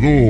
ganador.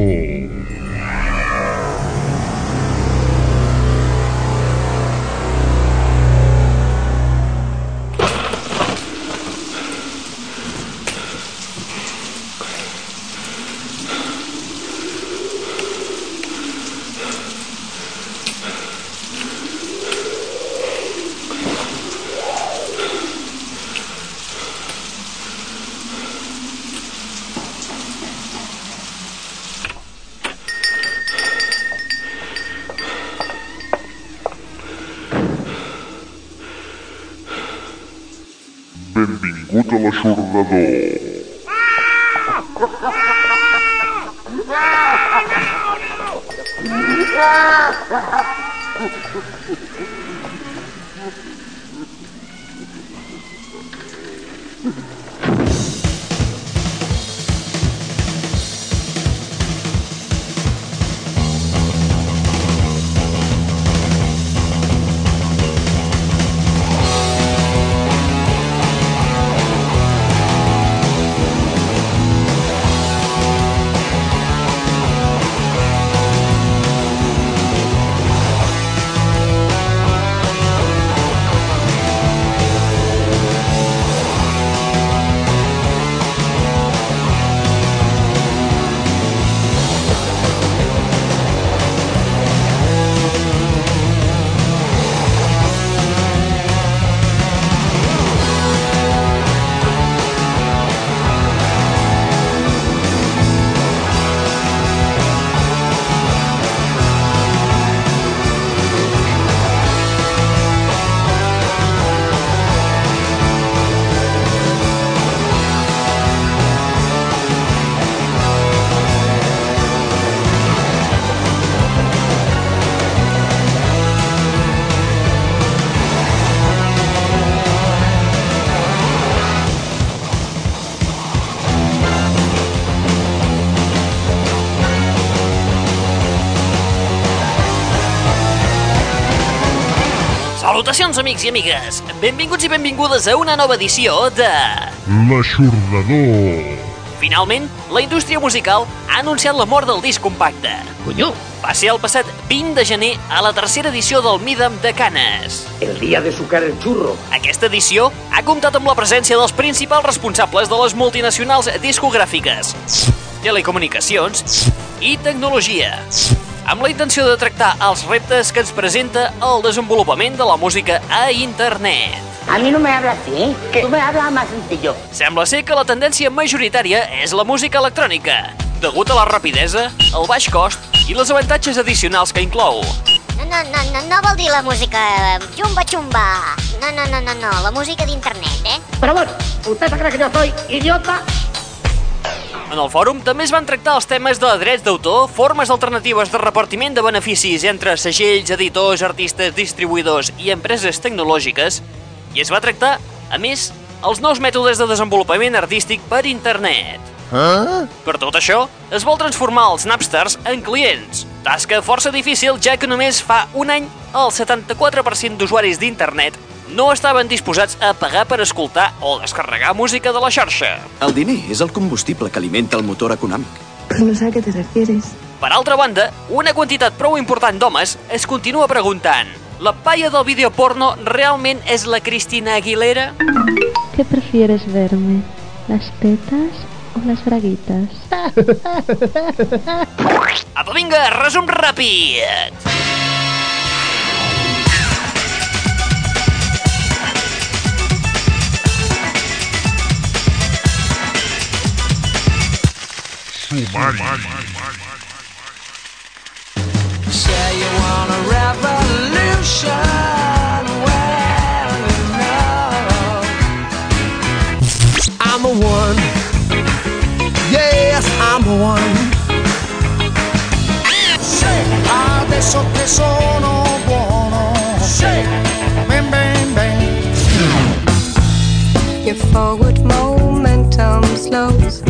Salutacions, amics i amigues! Benvinguts i benvingudes a una nova edició de... L'Aixordador. Finalment, la indústria musical ha anunciat la mort del disc compacte. Coño, Va ser el passat 20 de gener a la tercera edició del Midam de Canes. el día de sucar el churro. Aquesta edició ha comptat amb la presència dels principals responsables de les multinacionals discogràfiques, telecomunicacions i tecnologia, amb la intenció de tractar els reptes que ens presenta el desenvolupament de la música a internet. A mí no me habla así, ¿eh? Tú me hablas más sencillo. Sembla ser que la tendència majoritària és la música electrònica, degut a la rapidesa, el baix cost i els avantatges addicionals que inclou. No, no, no, no, no vol dir la música eh, xumba xumba. No, no, no, no, no, la música d'internet, eh? Pero bueno, ¿usted se cree que yo soy idiota? En el fòrum també es van tractar els temes de drets d'autor, formes alternatives de repartiment de beneficis entre segells, editors, artistes, distribuïdors i empreses tecnològiques, i es va tractar, a més, els nous mètodes de desenvolupament artístic per internet. Per tot això, es vol transformar els Napsters en clients, tasca força difícil ja que només fa un any el 74% d'usuaris d'internet no estaven disposats a pagar per escoltar o descarregar música de la xarxa. El diner és el combustible que alimenta el motor econòmic. No sé a qué te refieres. Per altra banda, una quantitat prou important d'homes es continua preguntant la paia del vídeo porno realment és la Cristina Aguilera? ¿Qué prefieres verme? ¿Las tetas o las braguitas? Apa, vinga, resum ràpid! Sumari. Say you want a revolution. Well, you know. I'm a one. Yes, I'm a one. Say, ah, adesso che sono buono. Say, bang, bang, bang. Your forward momentum slows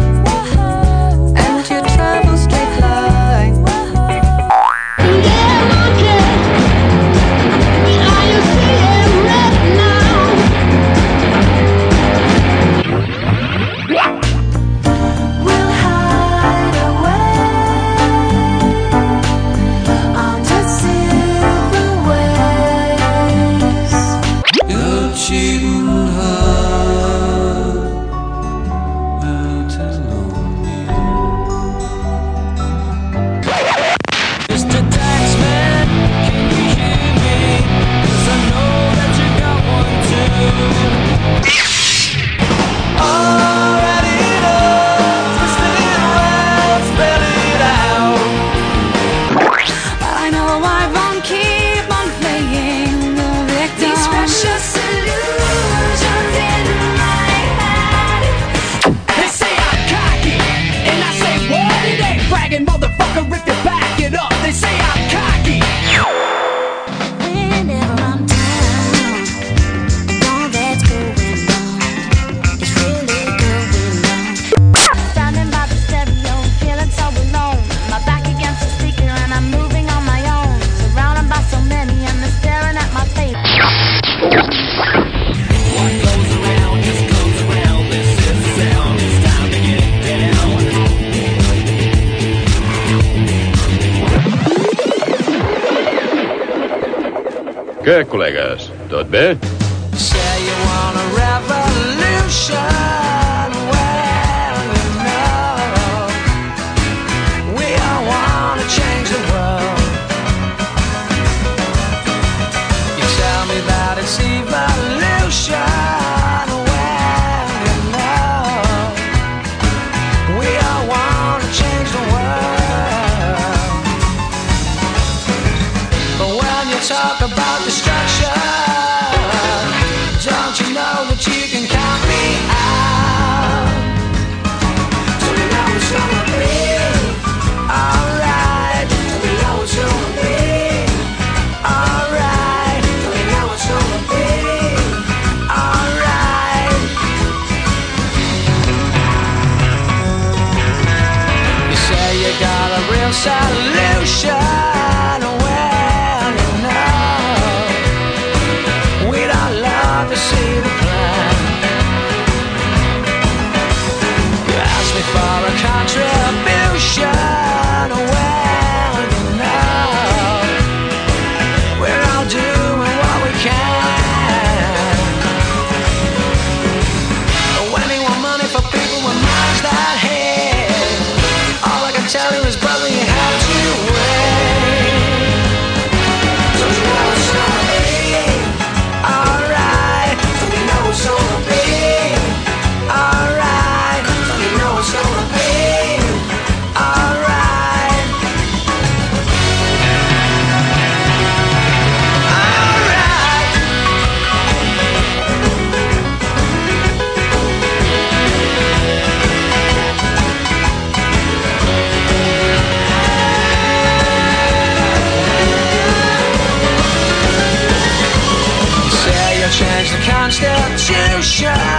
ones that you.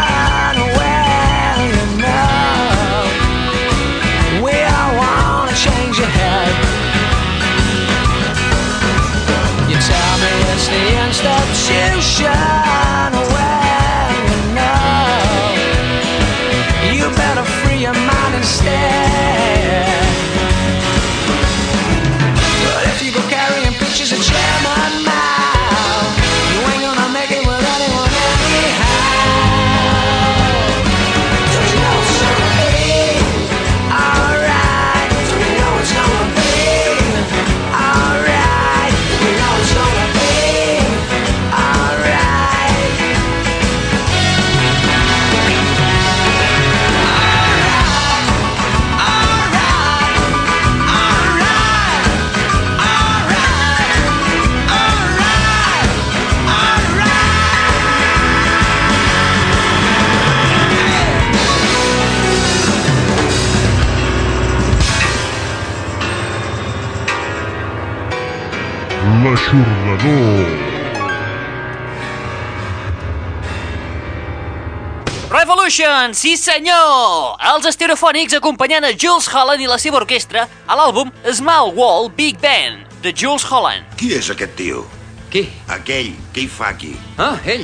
Revolution, sí senyor! Els estereofònics acompanyant a Jules Holland i la seva orquestra a l'àlbum Small Wall Big Band, de Jules Holland. Qui és aquest tio? Qui? Aquell, què hi fa aquí? Ah, ell.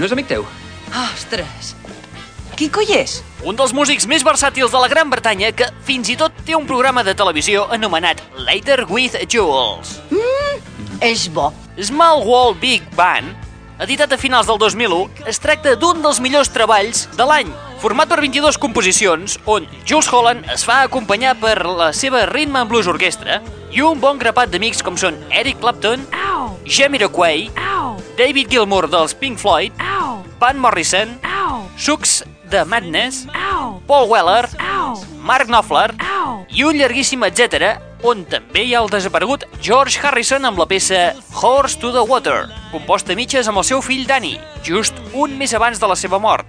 No és amic teu? Ostres! Qui coi és? Un dels músics més versàtils de la Gran Bretanya que fins i tot té un programa de televisió anomenat Later with Jules. Mm, és bo. Small Wall Big Band, editat a finals del 2001, es tracta d'un dels millors treballs de l'any, format per 22 composicions, on Jules Holland es fa acompanyar per la seva Rhythm and Blues Orquestra i un bon grapat d'amics com són Eric Clapton, Au! Jamiroquai! David Gilmour dels Pink Floyd, Au! Van Morrison! Sux de Madness, Au! Paul Weller, Au! Mark Knopfler i un llarguíssim etc on també hi ha el desaparegut George Harrison amb la peça Horse to the Water, composta a mitges amb el seu fill Danny, just un mes abans de la seva mort.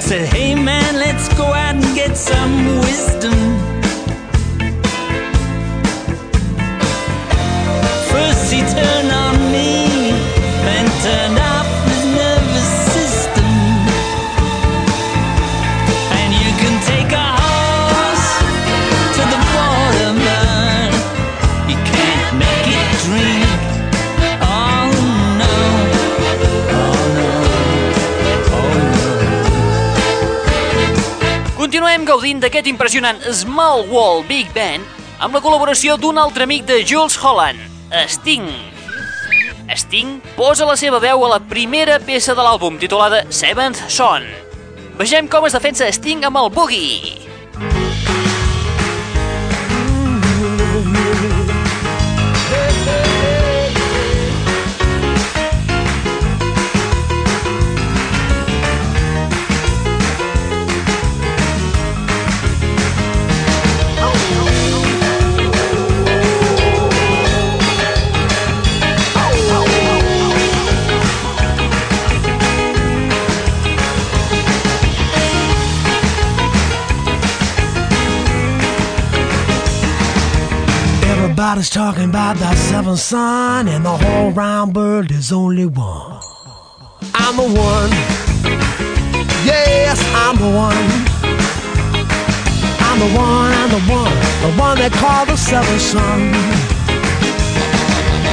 Said, hey man, let's go out and get some wisdom. First he turned Continuem gaudint d'aquest impressionant Small Wall Big Band amb la col·laboració d'un altre amic de Jules Holland, Sting. Sting posa la seva veu a la primera peça de l'àlbum titulada Seventh Son. Vegem com es defensa Sting amb el Boogie. Everybody's talking about that seventh son, and the whole round world is only one. I'm the one. Yes, I'm the one. I'm the one, I'm the one, the one they call the seventh son.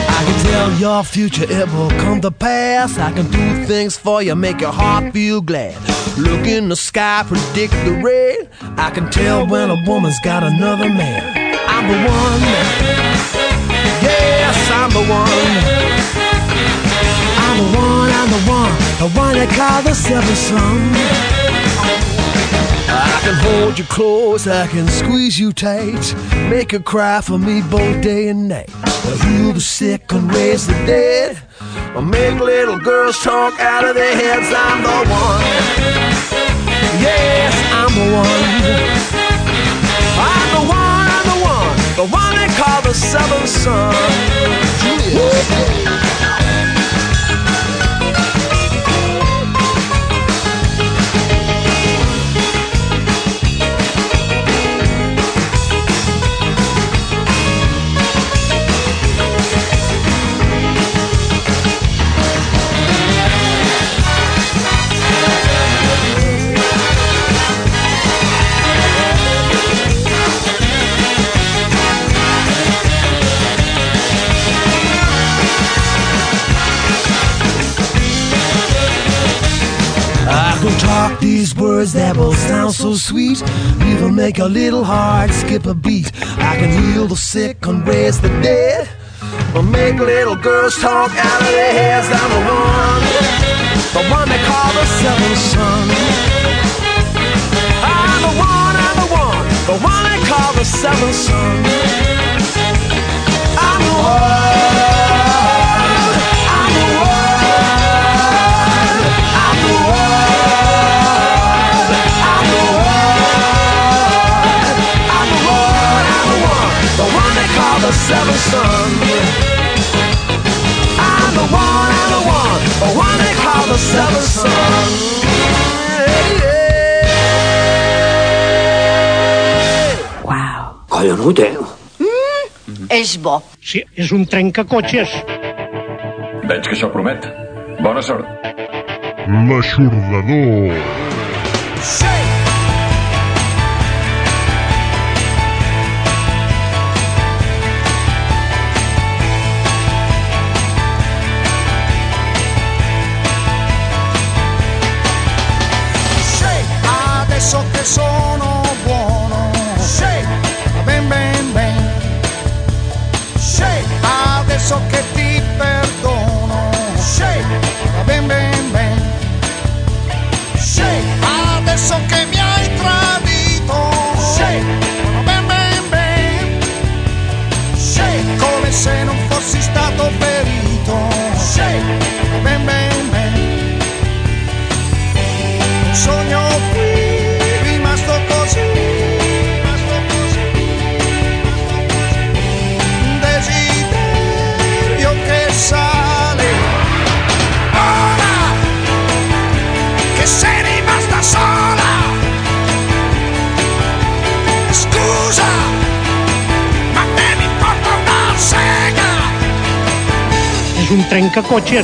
I can tell your future, it will come to pass. I can do things for you, make your heart feel glad. Look in the sky, predict the rain. I can tell when a woman's got another man. I'm the one. Yes, I'm the one. I'm the one, I'm the one, the one they call the seventh son. I can hold you close, I can squeeze you tight, make you cry for me both day and night. Heal the sick and raise the dead. I'll make little girls talk out of their heads. I'm the one. Yes, I'm the one. The one, they call the seventh son. Julius. These words that will sound so sweet. Even make a little heart skip a beat. I can heal the sick and raise the dead. Or make little girls talk out of their heads. I'm the one, the one they call the seventh son. I'm the one, I'm the one, the one they call the seventh son. I'm the one. Seventh son. I'm the one. I'm the one. The one they call the seventh son. Wow. Collonut, eh? És bo. Sí, és un trencacotxes. Veig que això promet. Bona sort. L'aixordador. Branca Cotinha.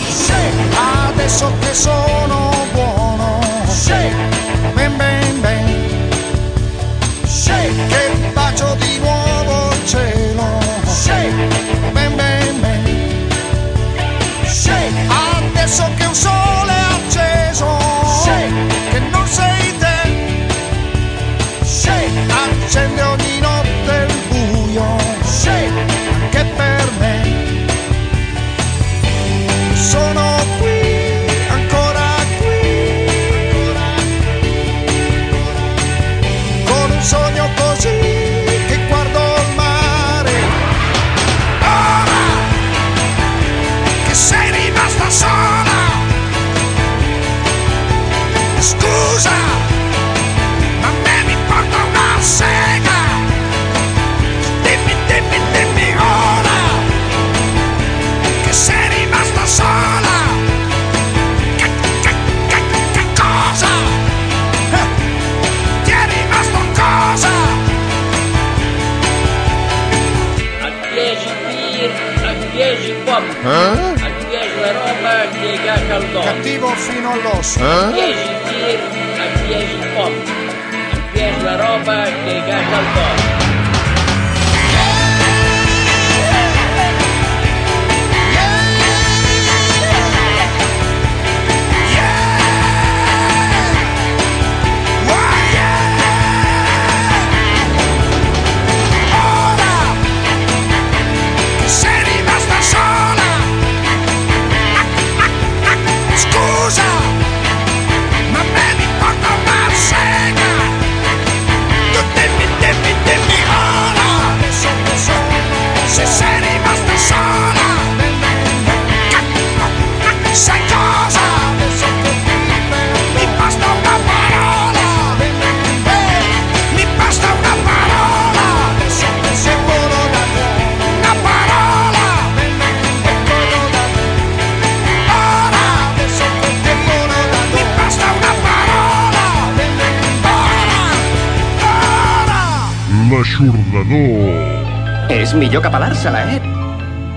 Eh?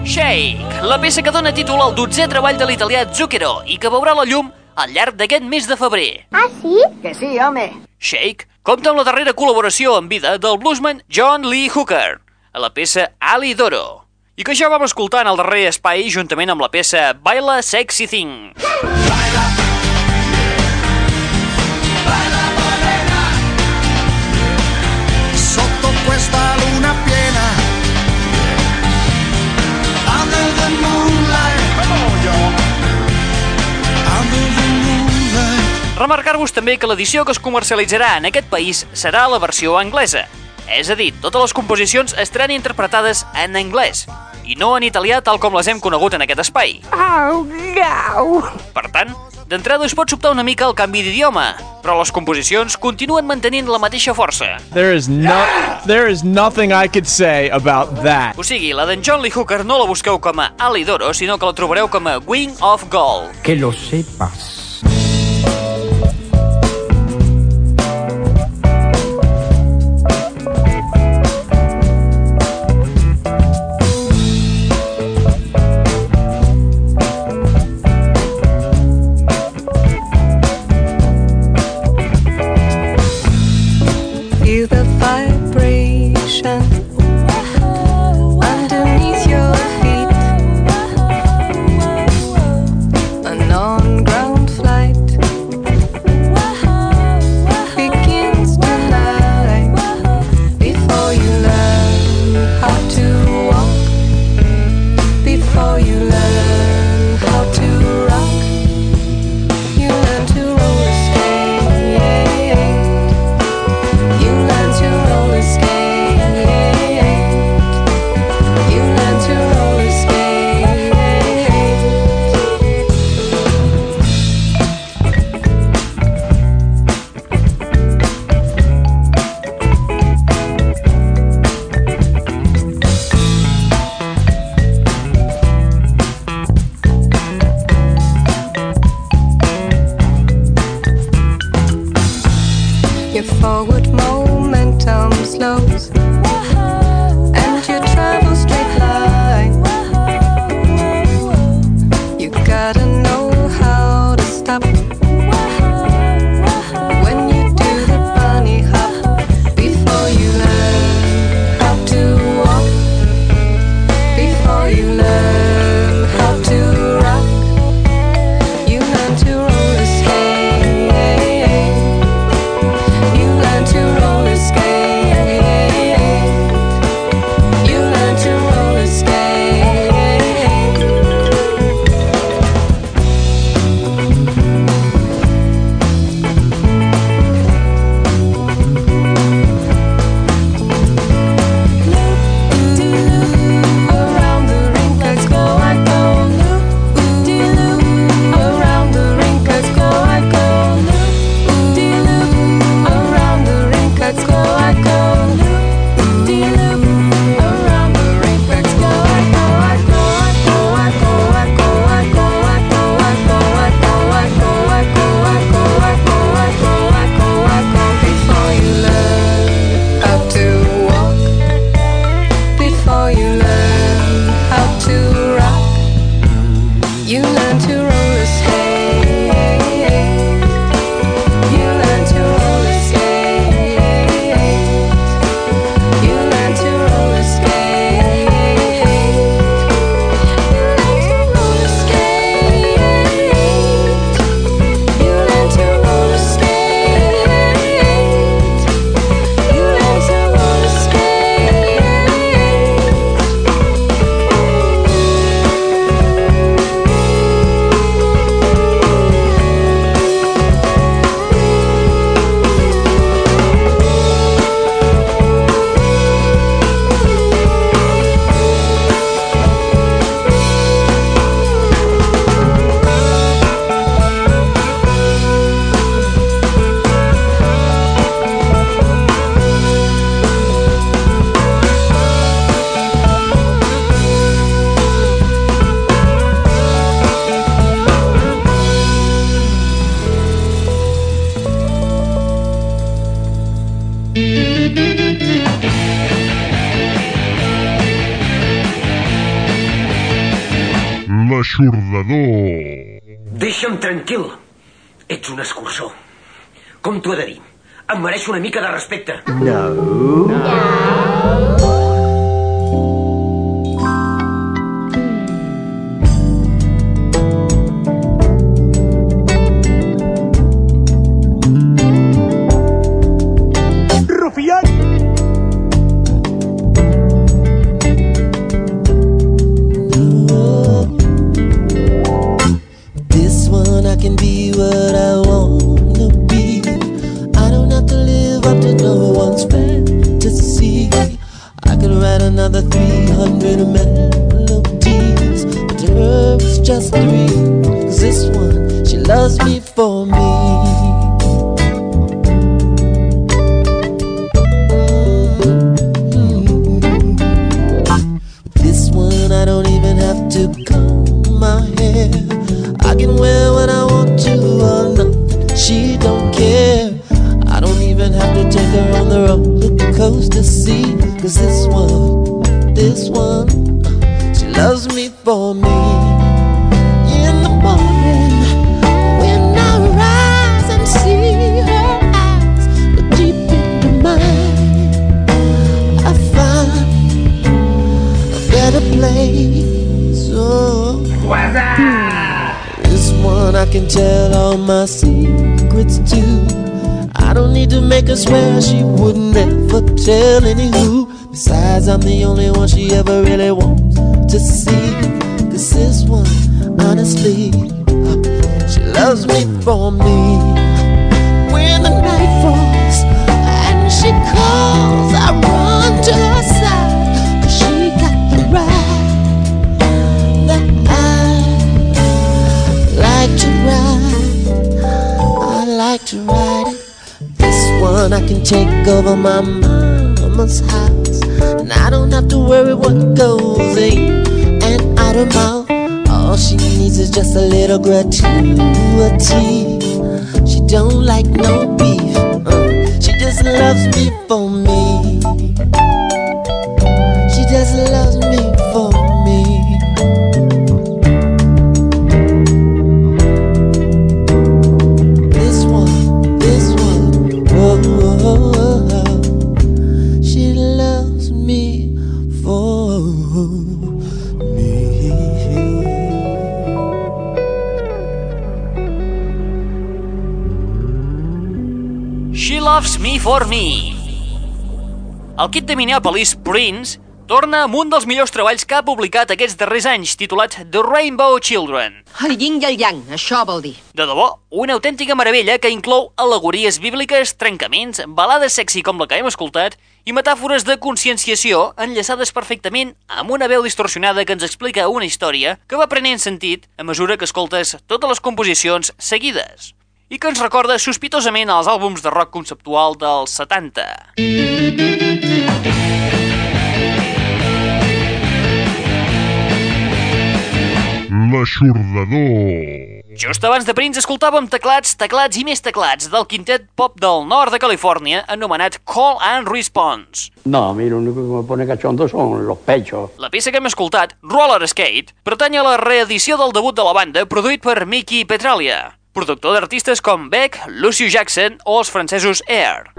Shake, la peça que dona títol al dotzè treball de l'italià Zucchero i que veurà la llum al llarg d'aquest mes de febrer. Ah, sí? Que sí, home. Shake compta amb la darrera col·laboració en vida del bluesman John Lee Hooker a la peça Ali Doro i que ja vam escoltar en el darrer espai juntament amb la peça Baila Sexy Thing. Sotto Remarcar-vos també que l'edició que es comercialitzarà en aquest país serà la versió anglesa. És a dir, totes les composicions estaran interpretades en anglès i no en italià tal com les hem conegut en aquest espai. Au, au. Per tant, d'entrada us pot sobtar una mica el canvi d'idioma, però les composicions continuen mantenint la mateixa força. There is no, there is nothing I could say about that. O sigui, la d'en John Lee Hooker no la busqueu com a Alidoro, sinó que la trobareu com a Wing of Gold. Que lo sepas. Mereixo una mica de respecte. Rufián. See. This one, honestly, she loves me for me. When the night falls and she calls, I run to her side. She got the ride that I like to ride. I like to ride it. This one I can take over my mama's house. And I don't have to worry what goes in out. All she needs is just a little gratuity. She don't like no beef. uh, she just loves me for me. She just loves me for me. For Me. El kit de Minneapolis, Prince, torna amb un dels millors treballs que ha publicat aquests darrers anys, titulat The Rainbow Children. El yin i el yang, això vol dir. De debò, una autèntica meravella que inclou alegories bíbliques, trencaments, balades sexy com la que hem escoltat i metàfores de conscienciació enllaçades perfectament amb una veu distorsionada que ens explica una història que va prenent sentit a mesura que escoltes totes les composicions seguides i que ens recorda sospitosament als àlbums de rock conceptual dels 70. L'aixordador. Just abans de Prince escoltàvem teclats, teclats i més teclats del quintet pop del nord de Califòrnia anomenat Call and Response. No, a mí lo único que me pone cachondo son los pechos. La peça que hem escoltat, Roller Skate, pertany a la reedició del debut de la banda produït per Mickey Petralia, productor d'artistes com Beck, Lucio Jackson o els francesos Air.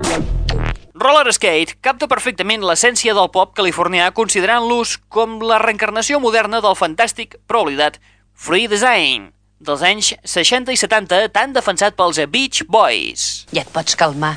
Roller Skate capta perfectament l'essència del pop californià considerant-los com la reencarnació moderna del fantàstic però oblidat Free Design, dels anys 60 i 70 tan defensat pels Beach Boys. Ja et pots calmar.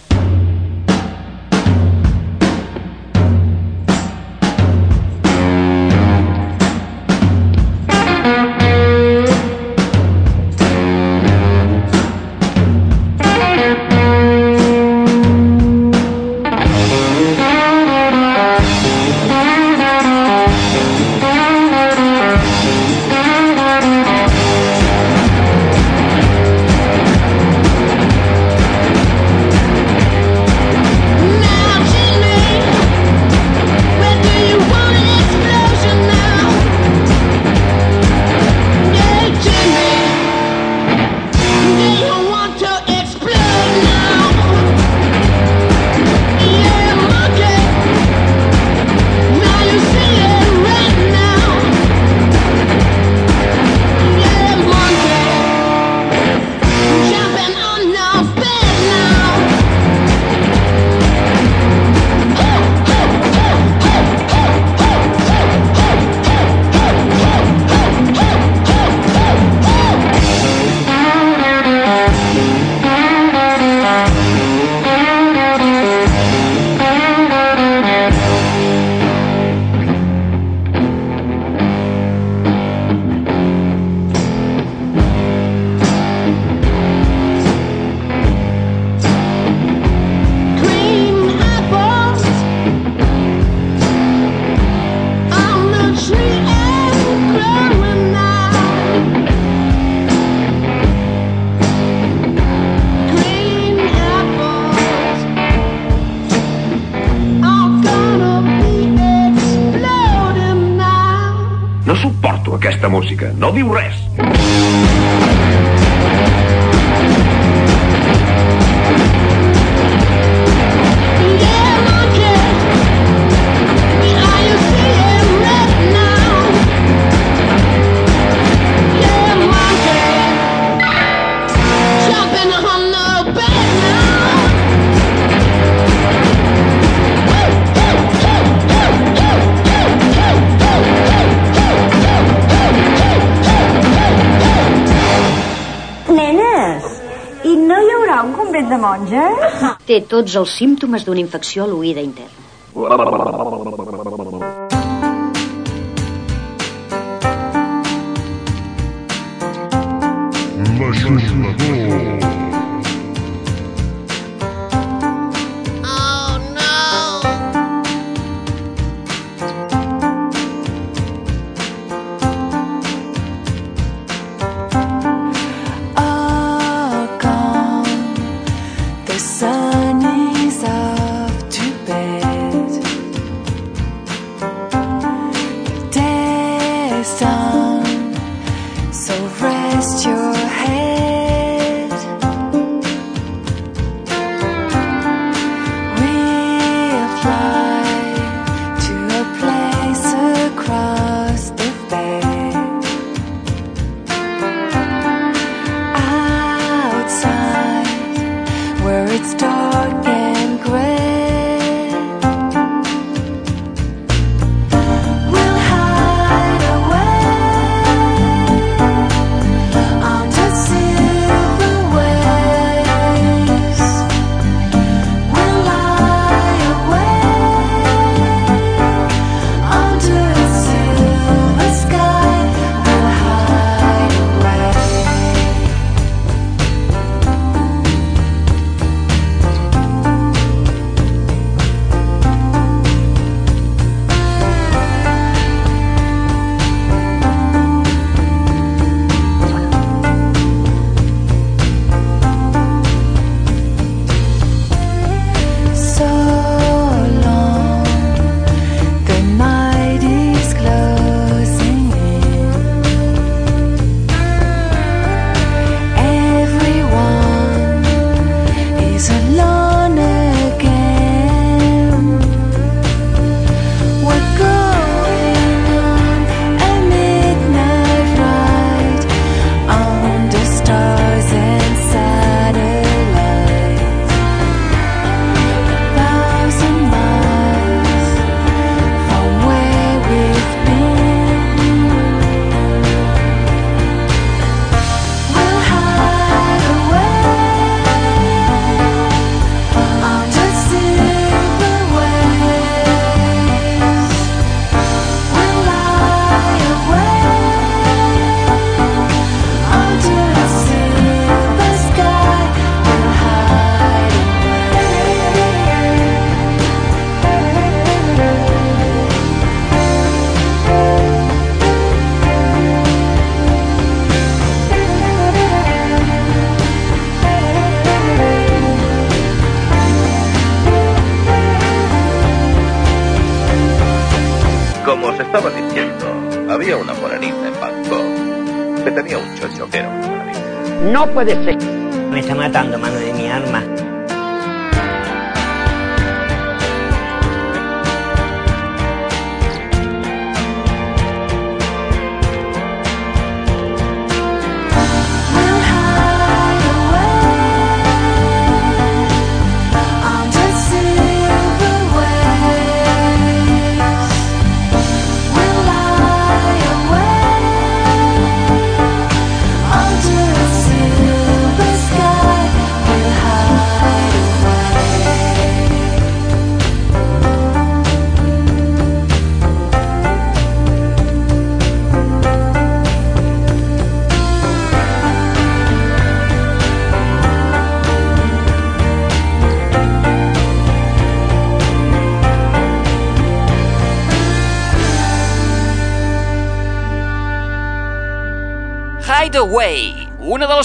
diu res. tots els símptomes d'una infecció a l'oïda intern. this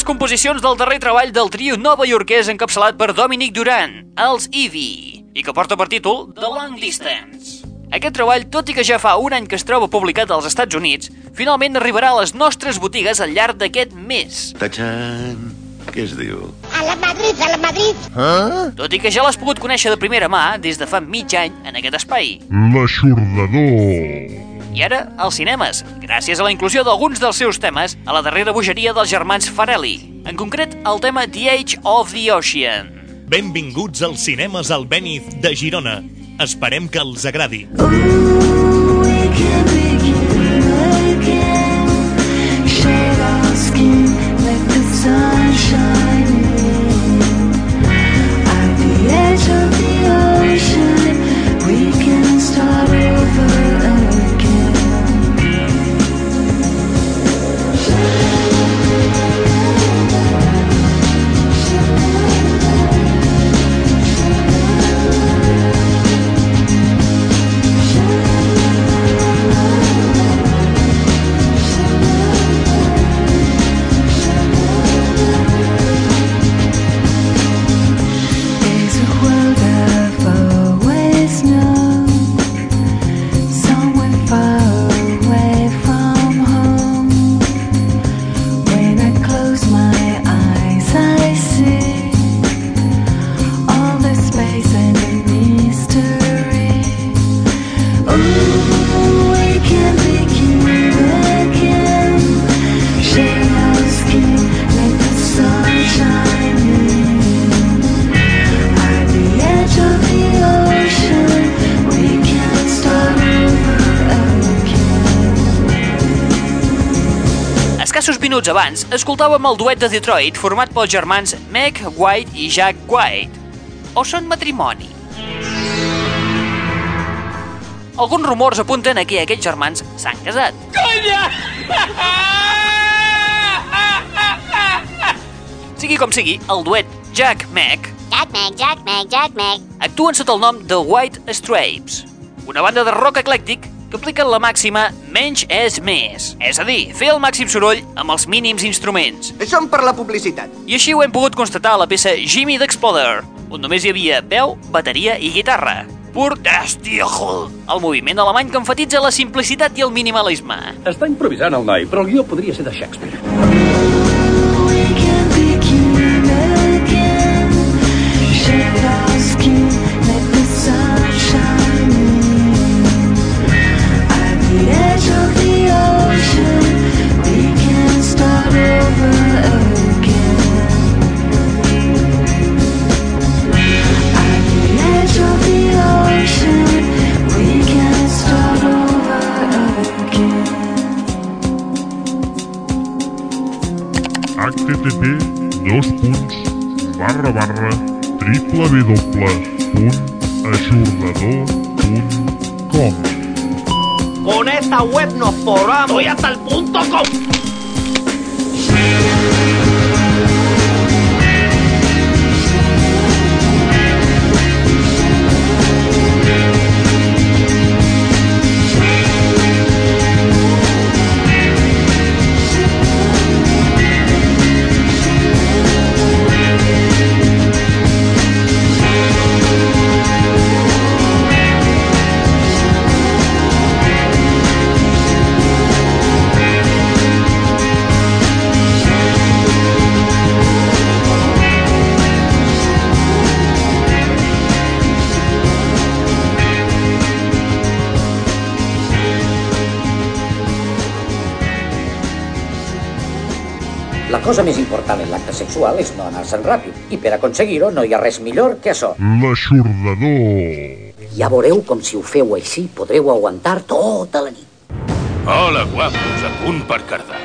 composicions del darrer treball del trio nova iorquès encapçalat per Dominic Duran, els Ivy, i que porta per títol The Long Distance. Aquest treball, tot i que ja fa un any que es troba publicat als Estats Units, finalment arribarà a les nostres botigues al llarg d'aquest mes. Tachan! Què es diu? A la Madrid, a la Madrid! Eh? Tot i que ja l'has pogut conèixer de primera mà des de fa mig any en aquest espai. L'aixordador! I ara, als cinemes, gràcies a la inclusió d'alguns dels seus temes a la darrera bogeria dels germans Farelli. En concret, el tema The Age of the Ocean. Benvinguts als cinemes al Benith de Girona. Esperem que els agradi. Shade escoltàvem el duet de Detroit format pels germans Meg White i Jack White. O són matrimoni? Alguns rumors apunten a que aquests germans s'han casat. Conya! Sigui com sigui, el duet Jack-Meg Jack Meg, Jack Meg, Jack Meg. actuen sota el nom de White Stripes, una banda de rock eclèctic que apliquen la màxima menys és més, és a dir, fer el màxim soroll amb els mínims instruments. Som per la publicitat. I així ho hem pogut constatar a la peça Jimmy the Exploder, on només hi havia veu, bateria i guitarra. Pur Destichel, el moviment alemany que enfatitza la simplicitat i el minimalisme. Està improvisant el noi, però el guió podria ser de Shakespeare. Web nos forramos. Voy hasta el punto com. Thank you. Cosa més important en l'acte sexual és no anar-se'n ràpid, i per aconseguir-ho no hi ha res millor que això. L'aixordador. Ja veureu com si ho feu així podreu aguantar tota la nit. Hola, guapos, a punt per cardar.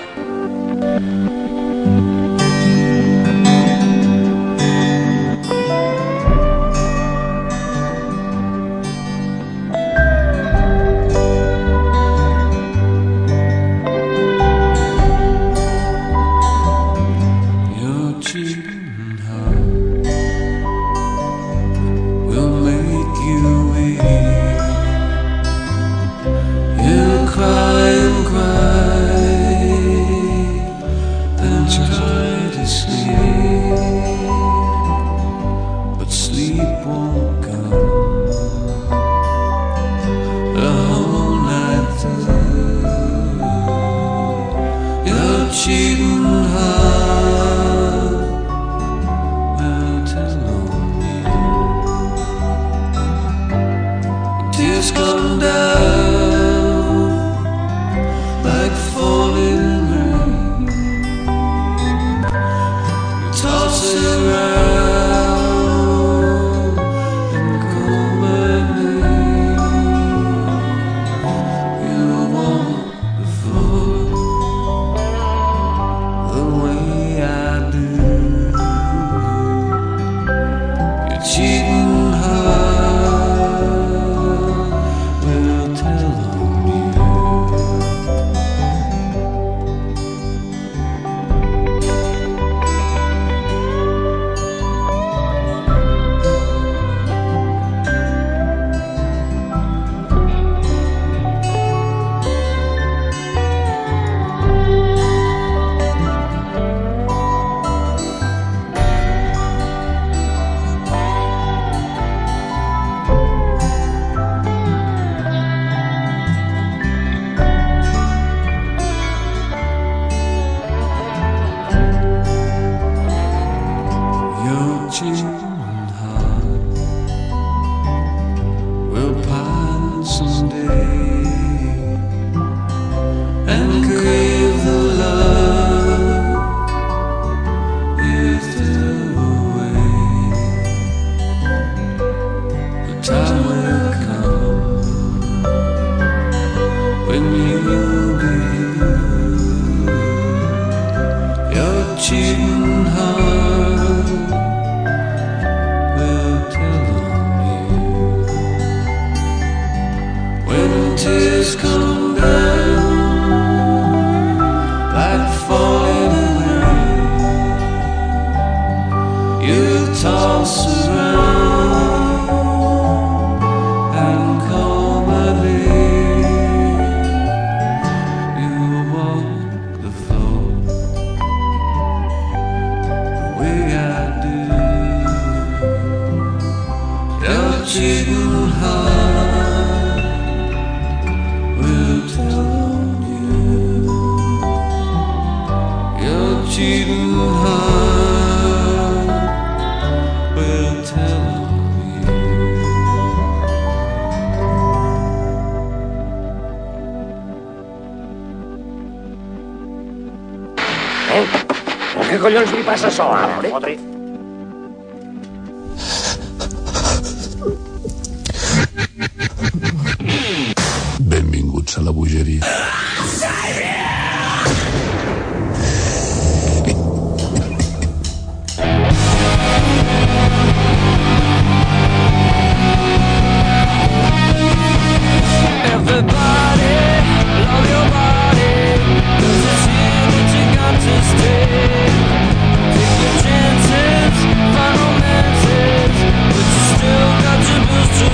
collons li passa això, ara? Benvinguts a la bogeria. Ah,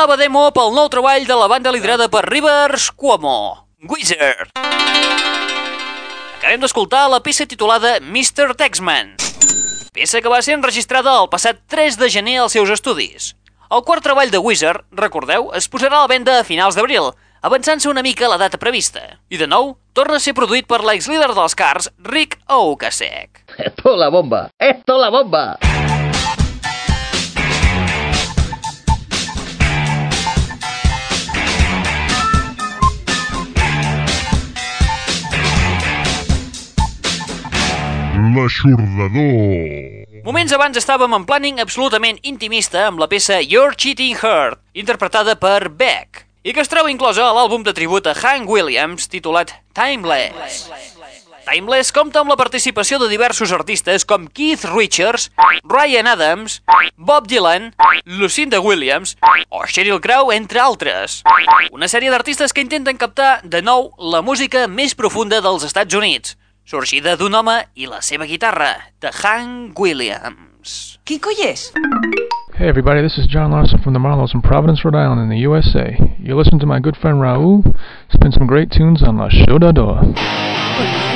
nova demo pel nou treball de la banda liderada per Rivers Cuomo, Wizard. Acabem d'escoltar la peça titulada Mr. Texman, peça que va ser enregistrada el passat 3 de gener als seus estudis. El quart treball de Wizard, recordeu, es posarà a la venda a finals d'abril, avançant-se una mica a la data prevista. I de nou, torna a ser produït per l'ex-líder dels Cars, Rick Ocasek. Esto la bomba, esto la bomba. L'aixordador. Moments abans estàvem en planning absolutament intimista amb la peça Your Cheating Heart, interpretada per Beck, i que es troba inclosa a l'àlbum de tribut a Hank Williams titulat Timeless. Timeless compta amb la participació de diversos artistes com Keith Richards, Ryan Adams, Bob Dylan, Lucinda Williams o Sheryl Crow, entre altres. Una sèrie d'artistes que intenten captar de nou la música més profunda dels Estats Units, sorgida d'un home i la seva guitarra, de Hank Williams. ¿Qué collés? Hey everybody, this is John Larson from the Marlows in Providence, Rhode Island in the USA. You listen to my good friend Raul spin some great tunes on La Chodador. Fine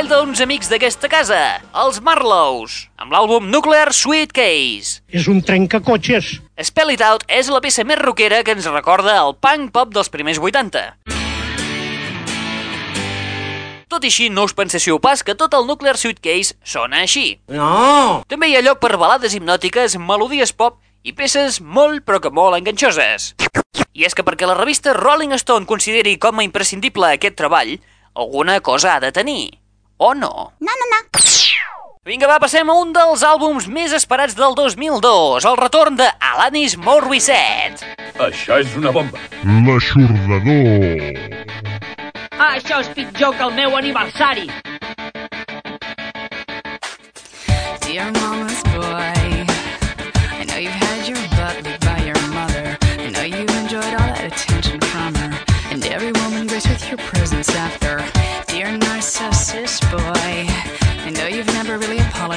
treball d'uns amics d'aquesta casa, els Marlows, amb l'àlbum Nuclear Sweet Case. És un trencacotxes. Spell It Out és la peça més rockera que ens recorda el punk pop dels primers 80. Tot i així, no us penséssiu pas que tot el Nuclear Suitcase sona així. No! També hi ha lloc per balades hipnòtiques, melodies pop i peces molt però que molt enganxoses. I és que perquè la revista Rolling Stone consideri com a imprescindible aquest treball, alguna cosa ha de tenir. O no? No, no, no. Vinga, va, passem a un dels àlbums més esperats del 2002, el retorn de Alanis Morissette. Això és una bomba. L'aixordador. Ah, això és pitjor que el meu aniversari.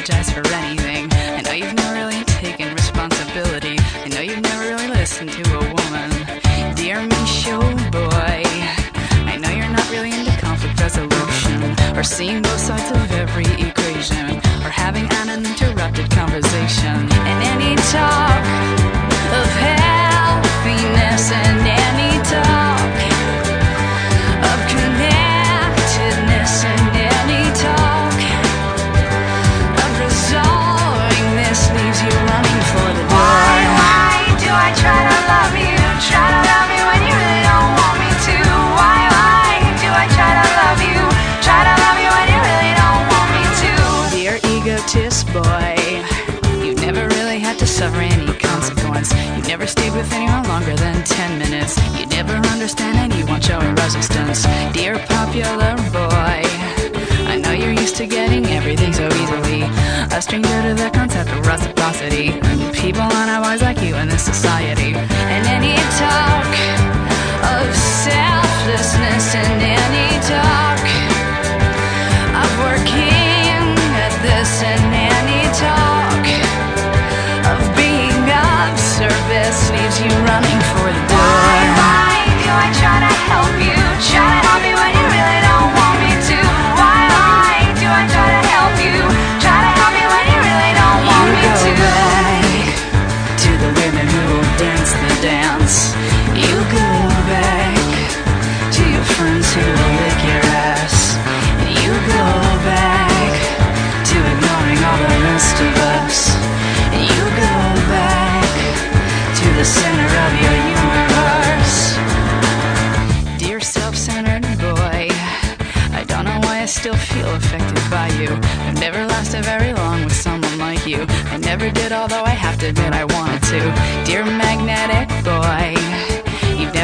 Really apologized for anything. I know you've never really taken responsibility. I know you've never really listened to a woman. Dear me show boy, I know you're not really into conflict resolution or seeing both sides of every longer than 10 minutes. You never understand anyone showing resistance. Dear popular boy, I know you're used to getting everything so easily. A stranger to the concept of reciprocity. And people aren't always like you in this society.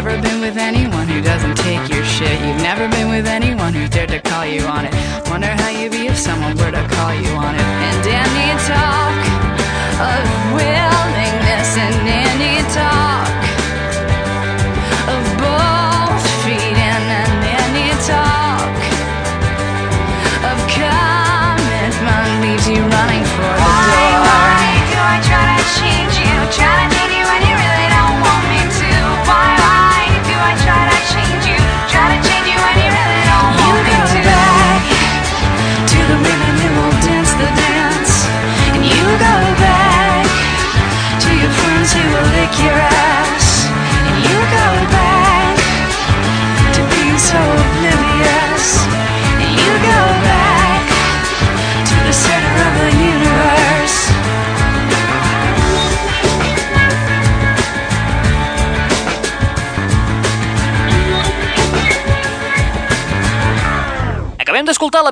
Never been with anyone who doesn't take your shit. You've never been with anyone who dared to call you on it. Wonder how you'd be if someone were to call you on it. And any talk of willingness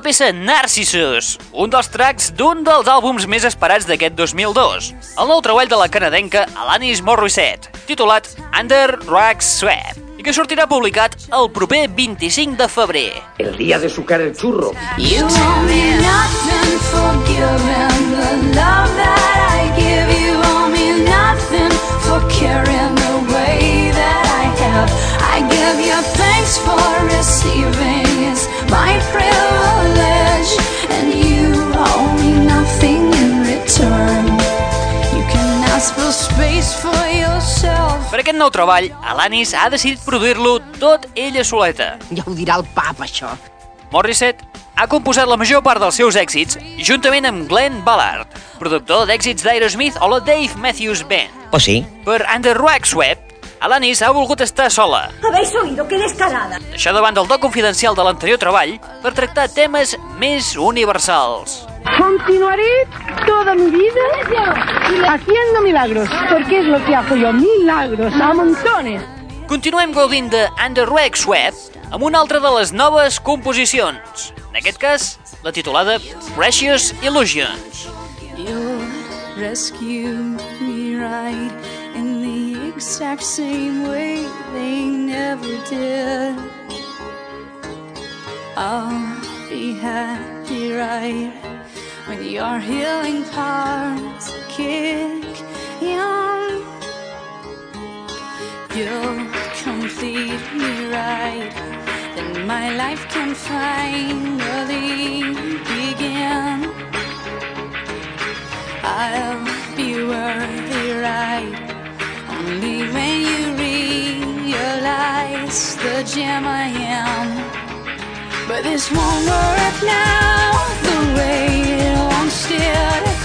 peça Narcissus, un dels tracks d'un dels àlbums més esperats d'aquest 2002, el nou treball de la canadenca Alanis Morissette, titulat Under Rag Sweat, i que sortirà publicat el proper 25 de febrer. El día de sucar el churro. You owe me nothing for giving the love that I give. You owe me nothing for caring the way that I have. I give you thanks for receiving. Per aquest nou treball, Alanis ha decidit produir-lo tot ella soleta. Ja ho dirà el pap, això. Morissette ha composat la major part dels seus èxits juntament amb Glenn Ballard, productor d'èxits d'Aerosmith o la Dave Matthews Band. ¿O sí? Per Under Wax Web, Alanis ha volgut estar sola, ¿Habéis oído? ¡Qué descarada! això davant del do confidencial de l'anterior treball per tractar temes més universals. Continuaré toda mi vida haciendo milagros, porque es lo que hago yo, milagros, a montones. Continuem gaudint de Under Wax Web amb una altra de les noves composicions. En aquest cas, la titulada Precious Illusions. You'll rescue me right exact same way they never did. I'll be happy right when your healing parts kick in. You'll complete me right, then my life can finally begin. I'll be worthy right only when you realize the gem I am. But this won't work now the way it once did.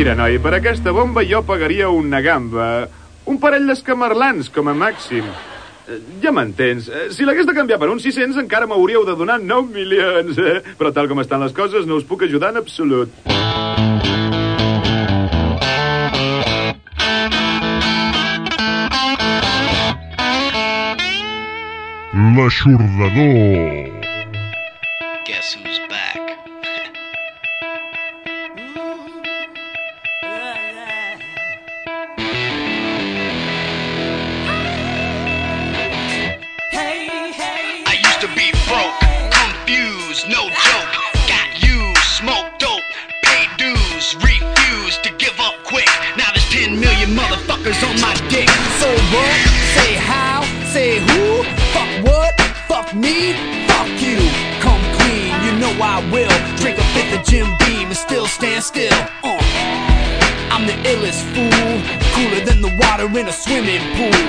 Mira, noi, per aquesta bomba jo pagaria una gamba. Un parell d'escamarlans, com a màxim. Eh, Ja m'entens. Eh, Si l'hagués de canviar per uns 600 encara m'hauríeu de donar 9 milions. Eh? Però tal com estan les coses no us puc ajudar en absolut. L'aixordador. Motherfuckers on my dick. So what? Say how? Say who? Fuck what? Fuck me? Fuck you. Come clean, you know I will. Drink a fifth of Jim Beam and still stand still. Uh. I'm the illest fool, cooler than the water in a swimming pool.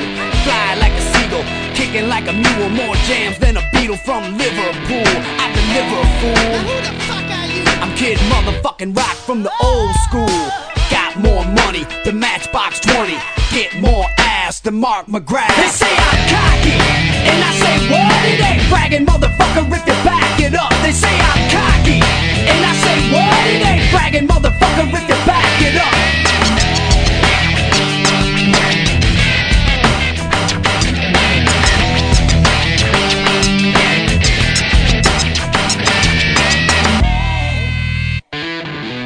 Fly like a seagull, kicking like a mule. More jams than a beetle from Liverpool. I deliver, fool. who the fuck are you? I'm Kid Motherfucking Rock from the old school. Got more money than Matchbox 20. Get more ass than Mark McGrath. They say I'm cocky, and I say what? It ain't bragging, motherfucker, if you back it up. They say I'm cocky, and I say what? It ain't bragging, motherfucker, if you back it up.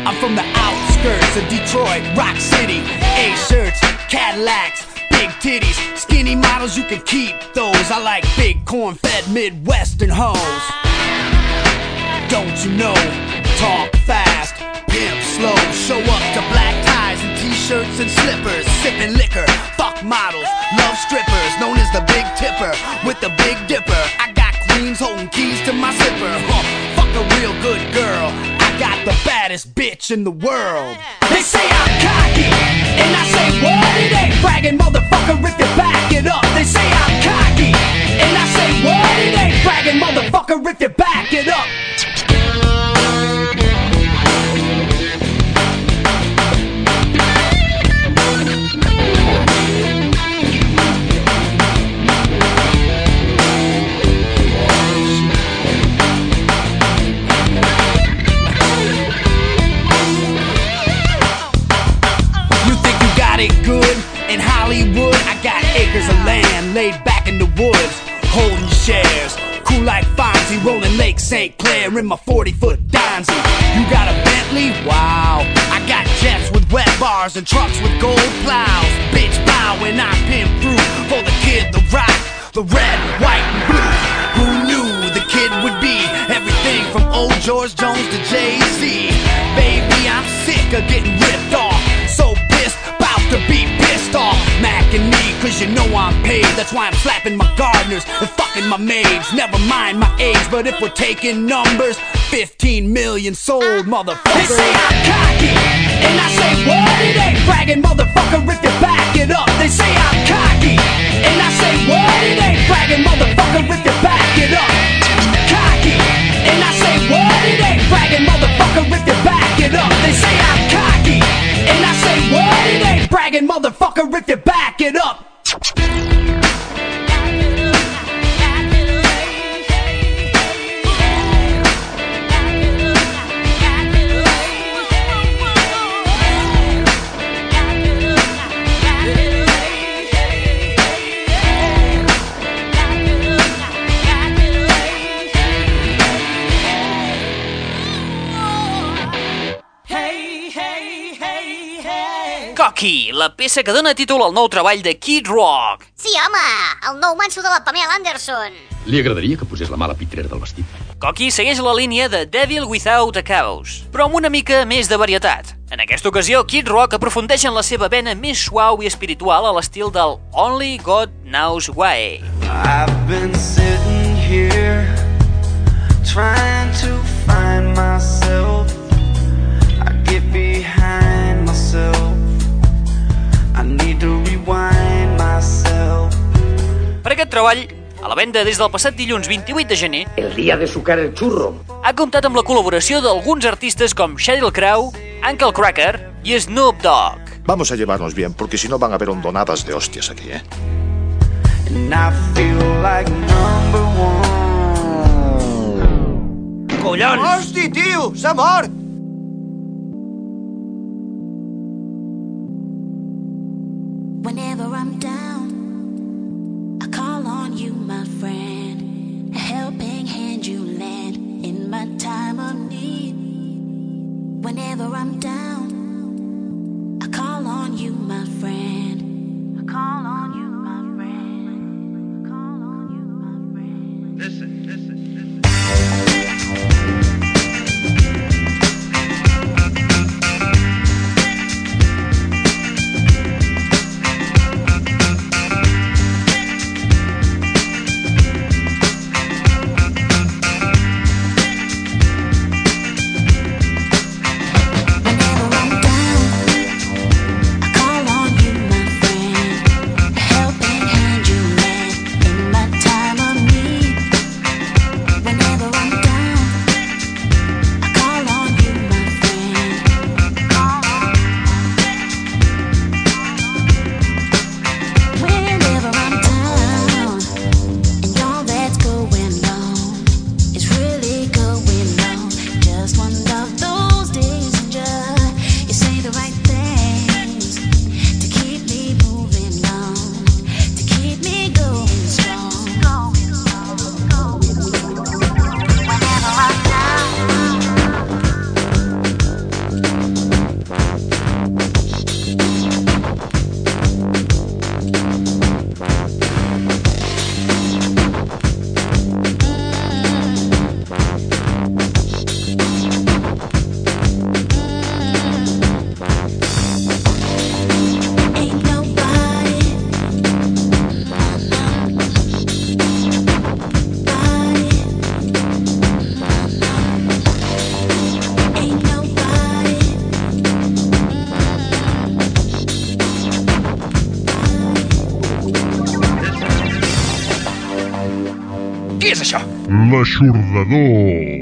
I'm from the outskirts of Detroit, Rock City. A-shirts, Cadillacs, big titties, skinny models, you can keep those. I like big corn-fed Midwestern hoes. Don't you know? Talk fast, pimp slow. Show up to black ties and t-shirts and slippers, sipping liquor. Fuck models, love strippers, known as the Big Tipper with the Big Dipper. I got queens holding keys to my zipper. Huh, baddest bitch in the world. They say I'm cocky, and I say what? It ain't bragging, motherfucker, if you back it up. They say I'm cocky, and I say what? It ain't bragging, motherfucker, if you back it up. Shares. Cool like Fonzie, rolling Lake St. Clair in my 40 foot Donzy. You got a Bentley? Wow. I got jets with wet bars and trucks with gold plows. Bitch, bow when I pimp through for the kid, the rock, the red, white, and blue. Who knew the kid would be everything from old George Jones to Jay Z? Baby, I'm sick of getting ripped off. About to be pissed off. Macking me, cause you know I'm paid. That's why I'm slapping my gardeners and fucking my maids. Never mind my age, but if we're taking numbers, 15 million sold, motherfucker. They say I'm cocky, and I say what? It ain't bragging, motherfucker, if you back it up. They say I'm cocky, and I say what? It ain't bragging, motherfucker, if you back it up. Cocky, and I say what? It ain't bragging, motherfucker, if you back it up. They motherfucker, if you back it up. Cocky, la peça que dona títol al nou treball de Kid Rock. Sí, home, el nou manso de la Pamela Anderson. Li agradaria que posés la mala pitrera del vestit. Cocky segueix la línia de Devil Without a Cause, però amb una mica més de varietat. En aquesta ocasió, Kid Rock aprofundeix en la seva vena més suau i espiritual a l'estil del Only God Knows Why. I've been sitting here trying to find myself. I get behind myself. Per aquest treball, a la venda des del passat dilluns 28 de gener, El día de sucar el churro. ha comptat amb la col·laboració d'alguns artistes com Sheryl Crow, Uncle Cracker i Snoop Dogg. Vamos a llevarnos bien, porque si no van a haber hondonadas de hostias aquí, ¿eh? And I feel like number one. Collons! Hosti, tio! S'ha mort! eixordador.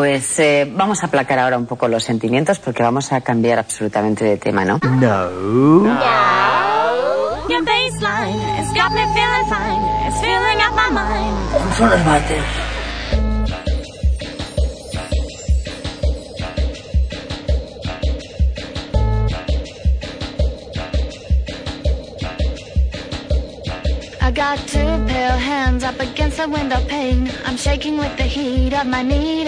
pues eh, vamos a aplacar ahora un poco los sentimientos porque vamos a cambiar absolutamente de tema, ¿no? No. No. I got two pale hands up against the window pane. I'm shaking with the heat of my knees.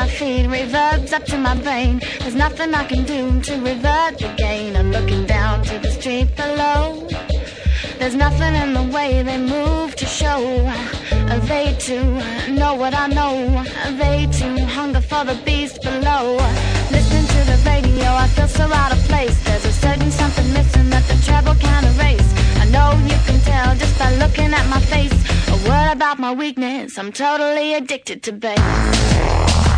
My feet, reverbs up to my brain. There's nothing I can do to revert the gain. I'm looking down to the street below. There's nothing in the way they move to show. They too know what I know. They too hunger for the beast below. Listening to the radio, I feel so out of place. There's a certain something missing that the treble can't erase. I know you can tell just by looking at my face. A word about my weakness, I'm totally addicted to bass.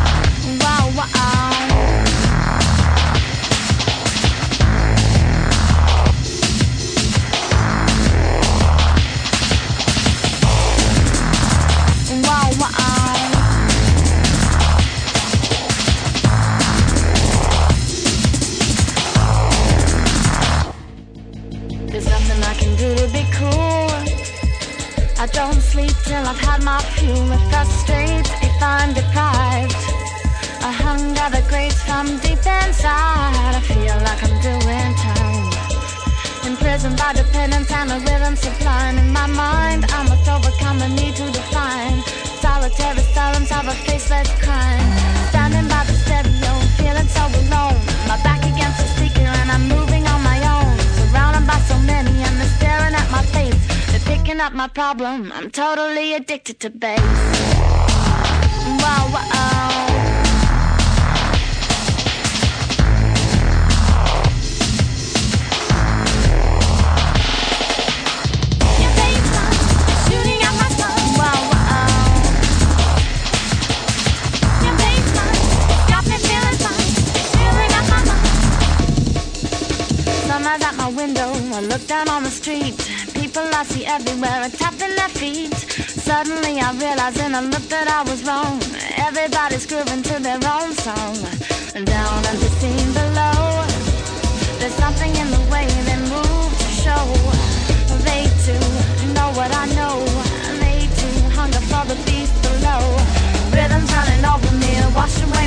I don't sleep till I've had my fuel. It frustrates if I'm deprived. From deep inside. I feel like I'm doing time. Imprisoned by dependence and a rhythm sublime in my mind. I must overcome the need to define solitary silence of a faceless crime. Standing by the stereo, feeling so alone. My back against the speaker and I'm moving on my own. Surrounded by so many and they're staring at my face. They're picking up my problem. I'm totally addicted to bass. Wow, wow. Look down on the street. People I see everywhere are tapping their feet. Suddenly I realize in a look that I was wrong. Everybody's grooving to their own song. Down at the scene below. There's something in the way they move to show. They too know what I know. They too hunger for the beast below. Rhythms running over me, wash away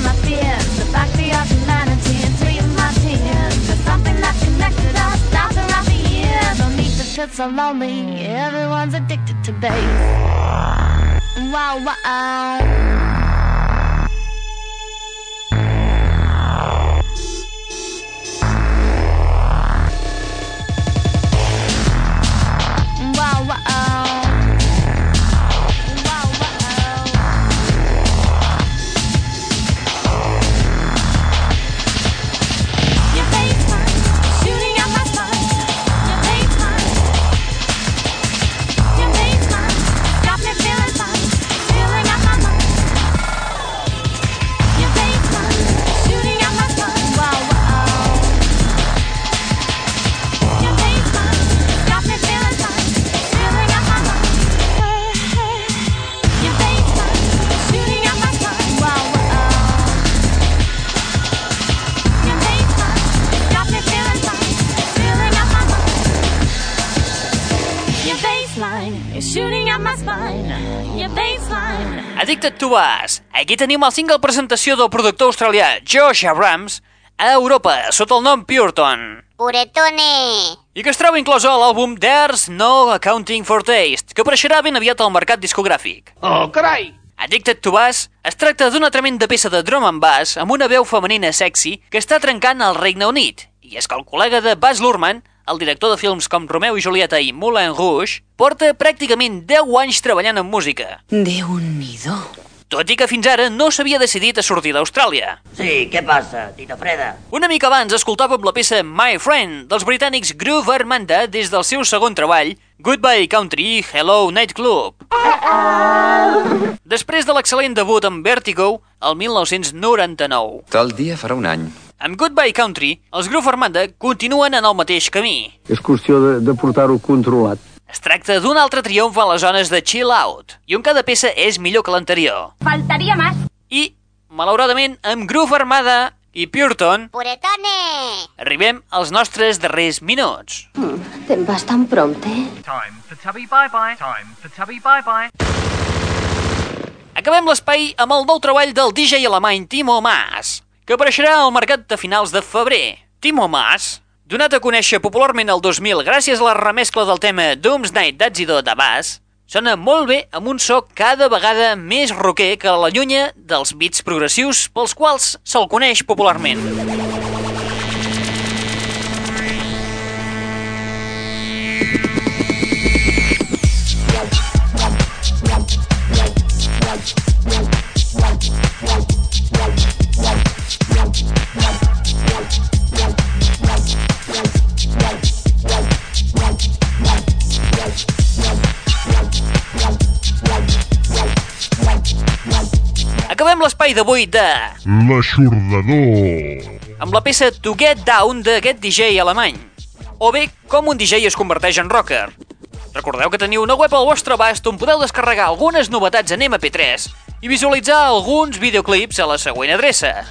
To so lonely. Everyone's addicted to bass. Wow. Wow, To Us. Aquí tenim el single presentació del productor australià Josh Abrams a Europa, sota el nom Pureton. Puretone. I que es troba inclosa a l'àlbum There's No Accounting for Taste, que apareixerà ben aviat al mercat discogràfic. Oh, carai! Addicted to Us es tracta d'una tremenda peça de drum and bass amb una veu femenina sexy que està trencant el Regne Unit. I és que el col·lega de Baz Luhrmann, el director de films com Romeo i Julieta i Moulin Rouge, porta pràcticament 10 anys treballant en música. Déu-n'hi-do. Tot i que fins ara no s'havia decidit a sortir d'Austràlia. Sí, què passa, Tita Freda? Una mica abans escoltàvem la peça My Friend dels britànics Groove Armanda des del seu segon treball, Goodbye Country, Hello Nightclub. Després de l'excel·lent debut amb Vertigo, el 1999. Tal dia farà un any. Amb Goodbye Country, els Groove Armanda continuen en el mateix camí. És qüestió de, de portar-ho controlat. Es tracta d'un altre triomf a les zones de chill out, i on cada peça és millor que l'anterior. Faltaria más. I, malauradament, amb Groove Armada i Pureton, Puretone. arribem als nostres darrers minuts. Te'n vas tan prompte? Time for Tubby Bye Bye. Time for Tubby Bye Bye. Acabem l'espai amb el nou treball del DJ alemany Timo Maas, que apareixerà al mercat de finals de febrer. Timo Maas Donat a conèixer popularment el 2000 gràcies a la remescla del tema Doomsday d'Azido de Bass, sona molt bé amb un so cada vegada més rocker que l'allunya dels beats progressius pels quals se'l coneix popularment. Acabem l'espai d'avui de... L'aixordador. amb la peça To Get Down d'aquest DJ alemany. O bé, com un DJ es converteix en rocker. Recordeu que teniu una web al vostre abast on podeu descarregar algunes novetats en MP3 i visualitzar alguns videoclips a la següent adreça.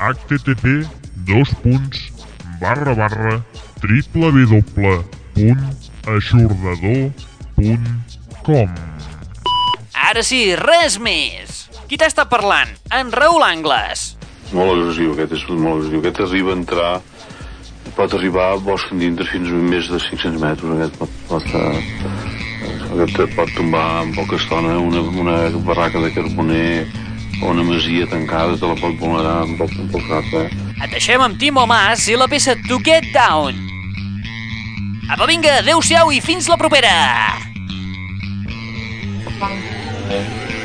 http dos punts barra barra www.aixordador.com Ara sí, res més. Qui t'està parlant? En Raül Angles. Molt agressiu, aquest és molt agressiu. Aquest arriba a entrar, pot arribar a bosc endintre fins a més de 500 metres. Aquest pot, pot, eh, aquest pot tombar en poca estona una, una barraca de carboner o una masia tancada, te la pot vulnerar en poc, en poc rato, eh? Et deixem amb Timo Mas i la peça To Get Down. Apa, vinga, adeu-siau i fins la propera! story of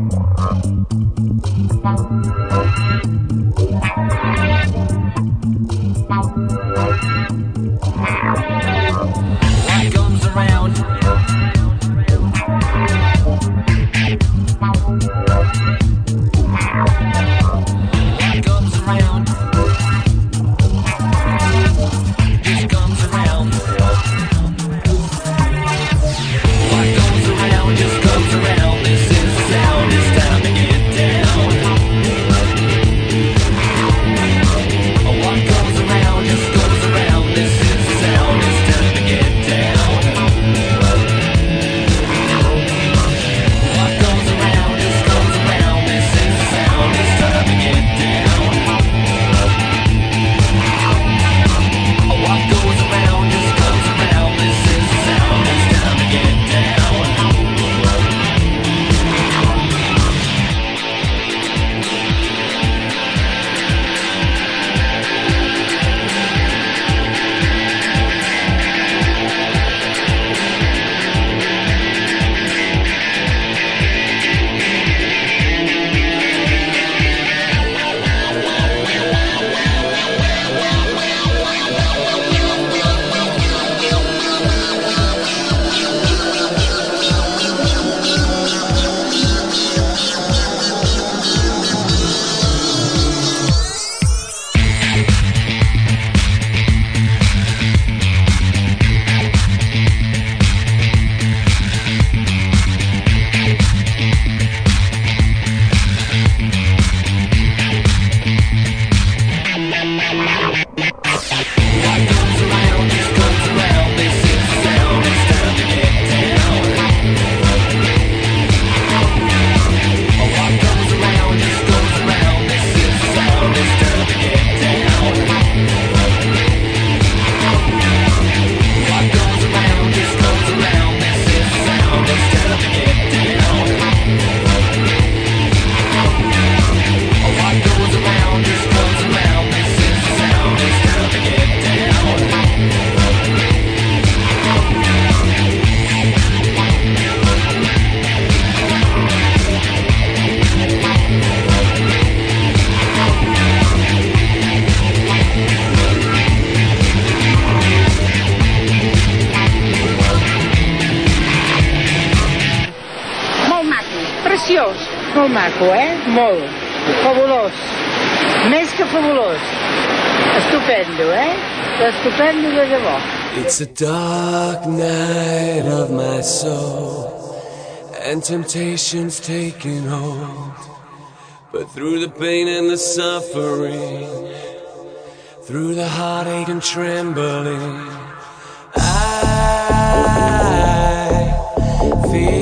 more. Eh? It's a dark night of my soul, and temptation's taking hold. But through the pain and the suffering, through the heartache and trembling, I feel.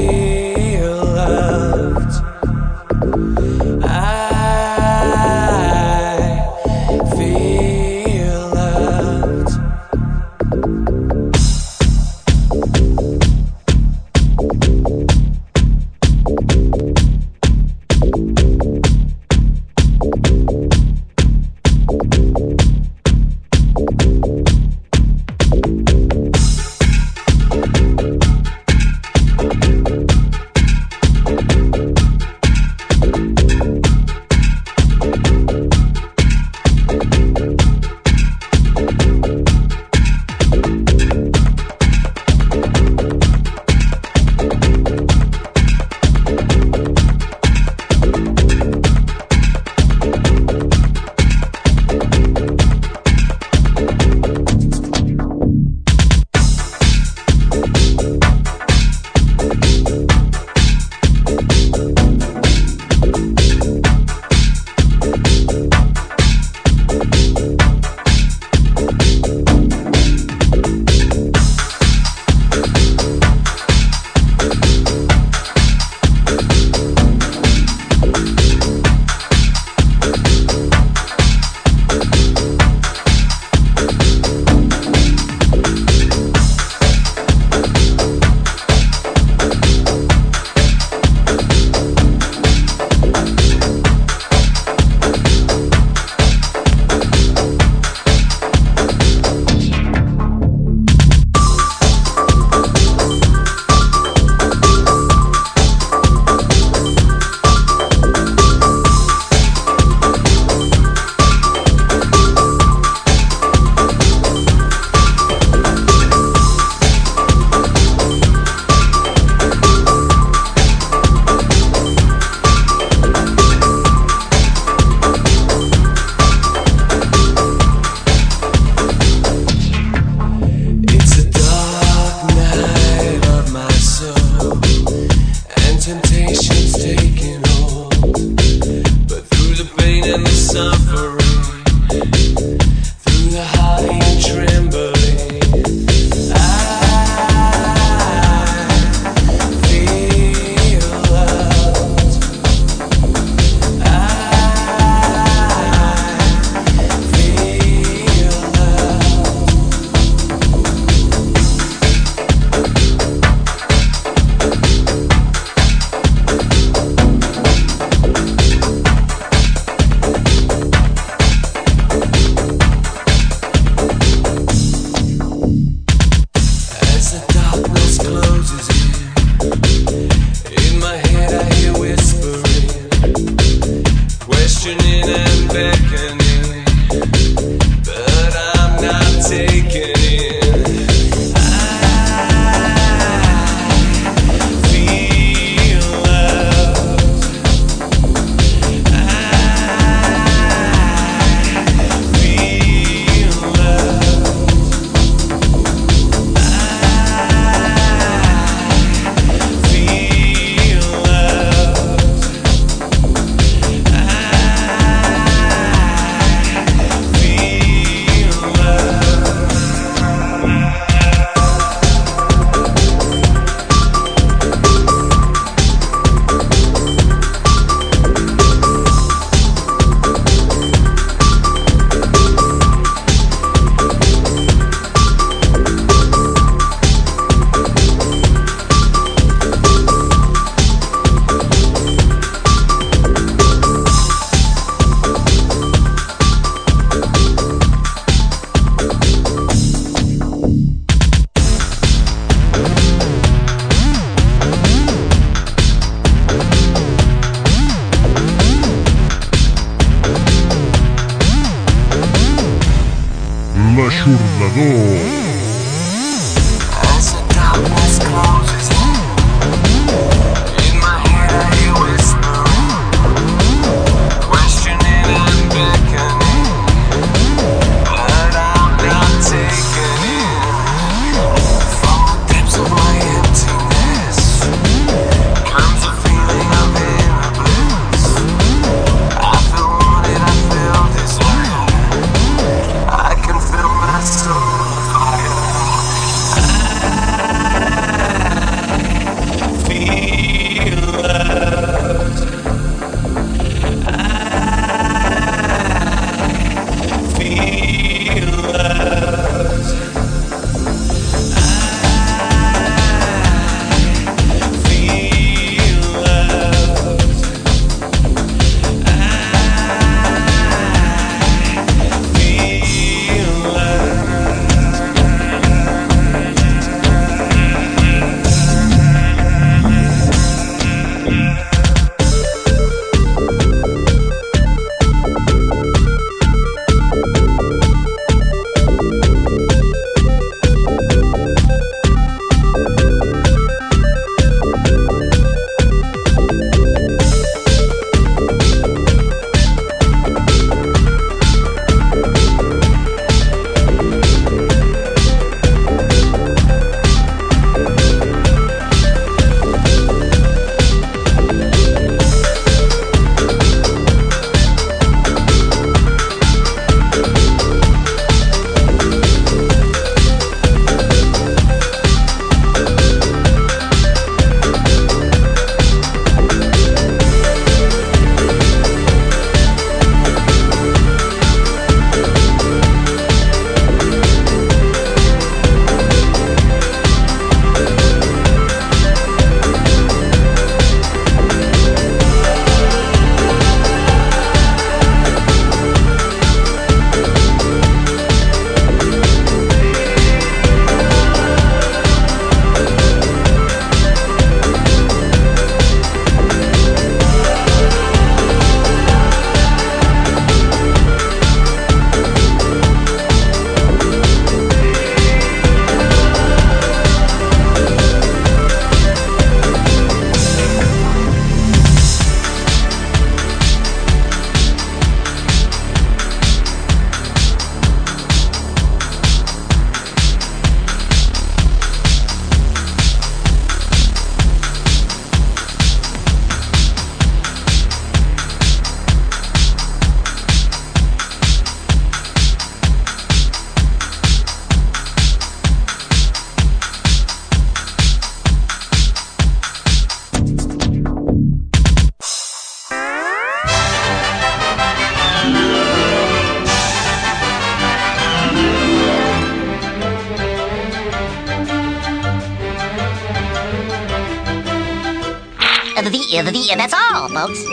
The that's all, folks.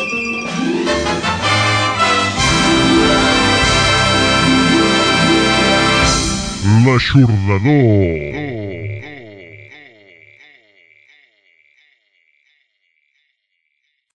L'aixordador.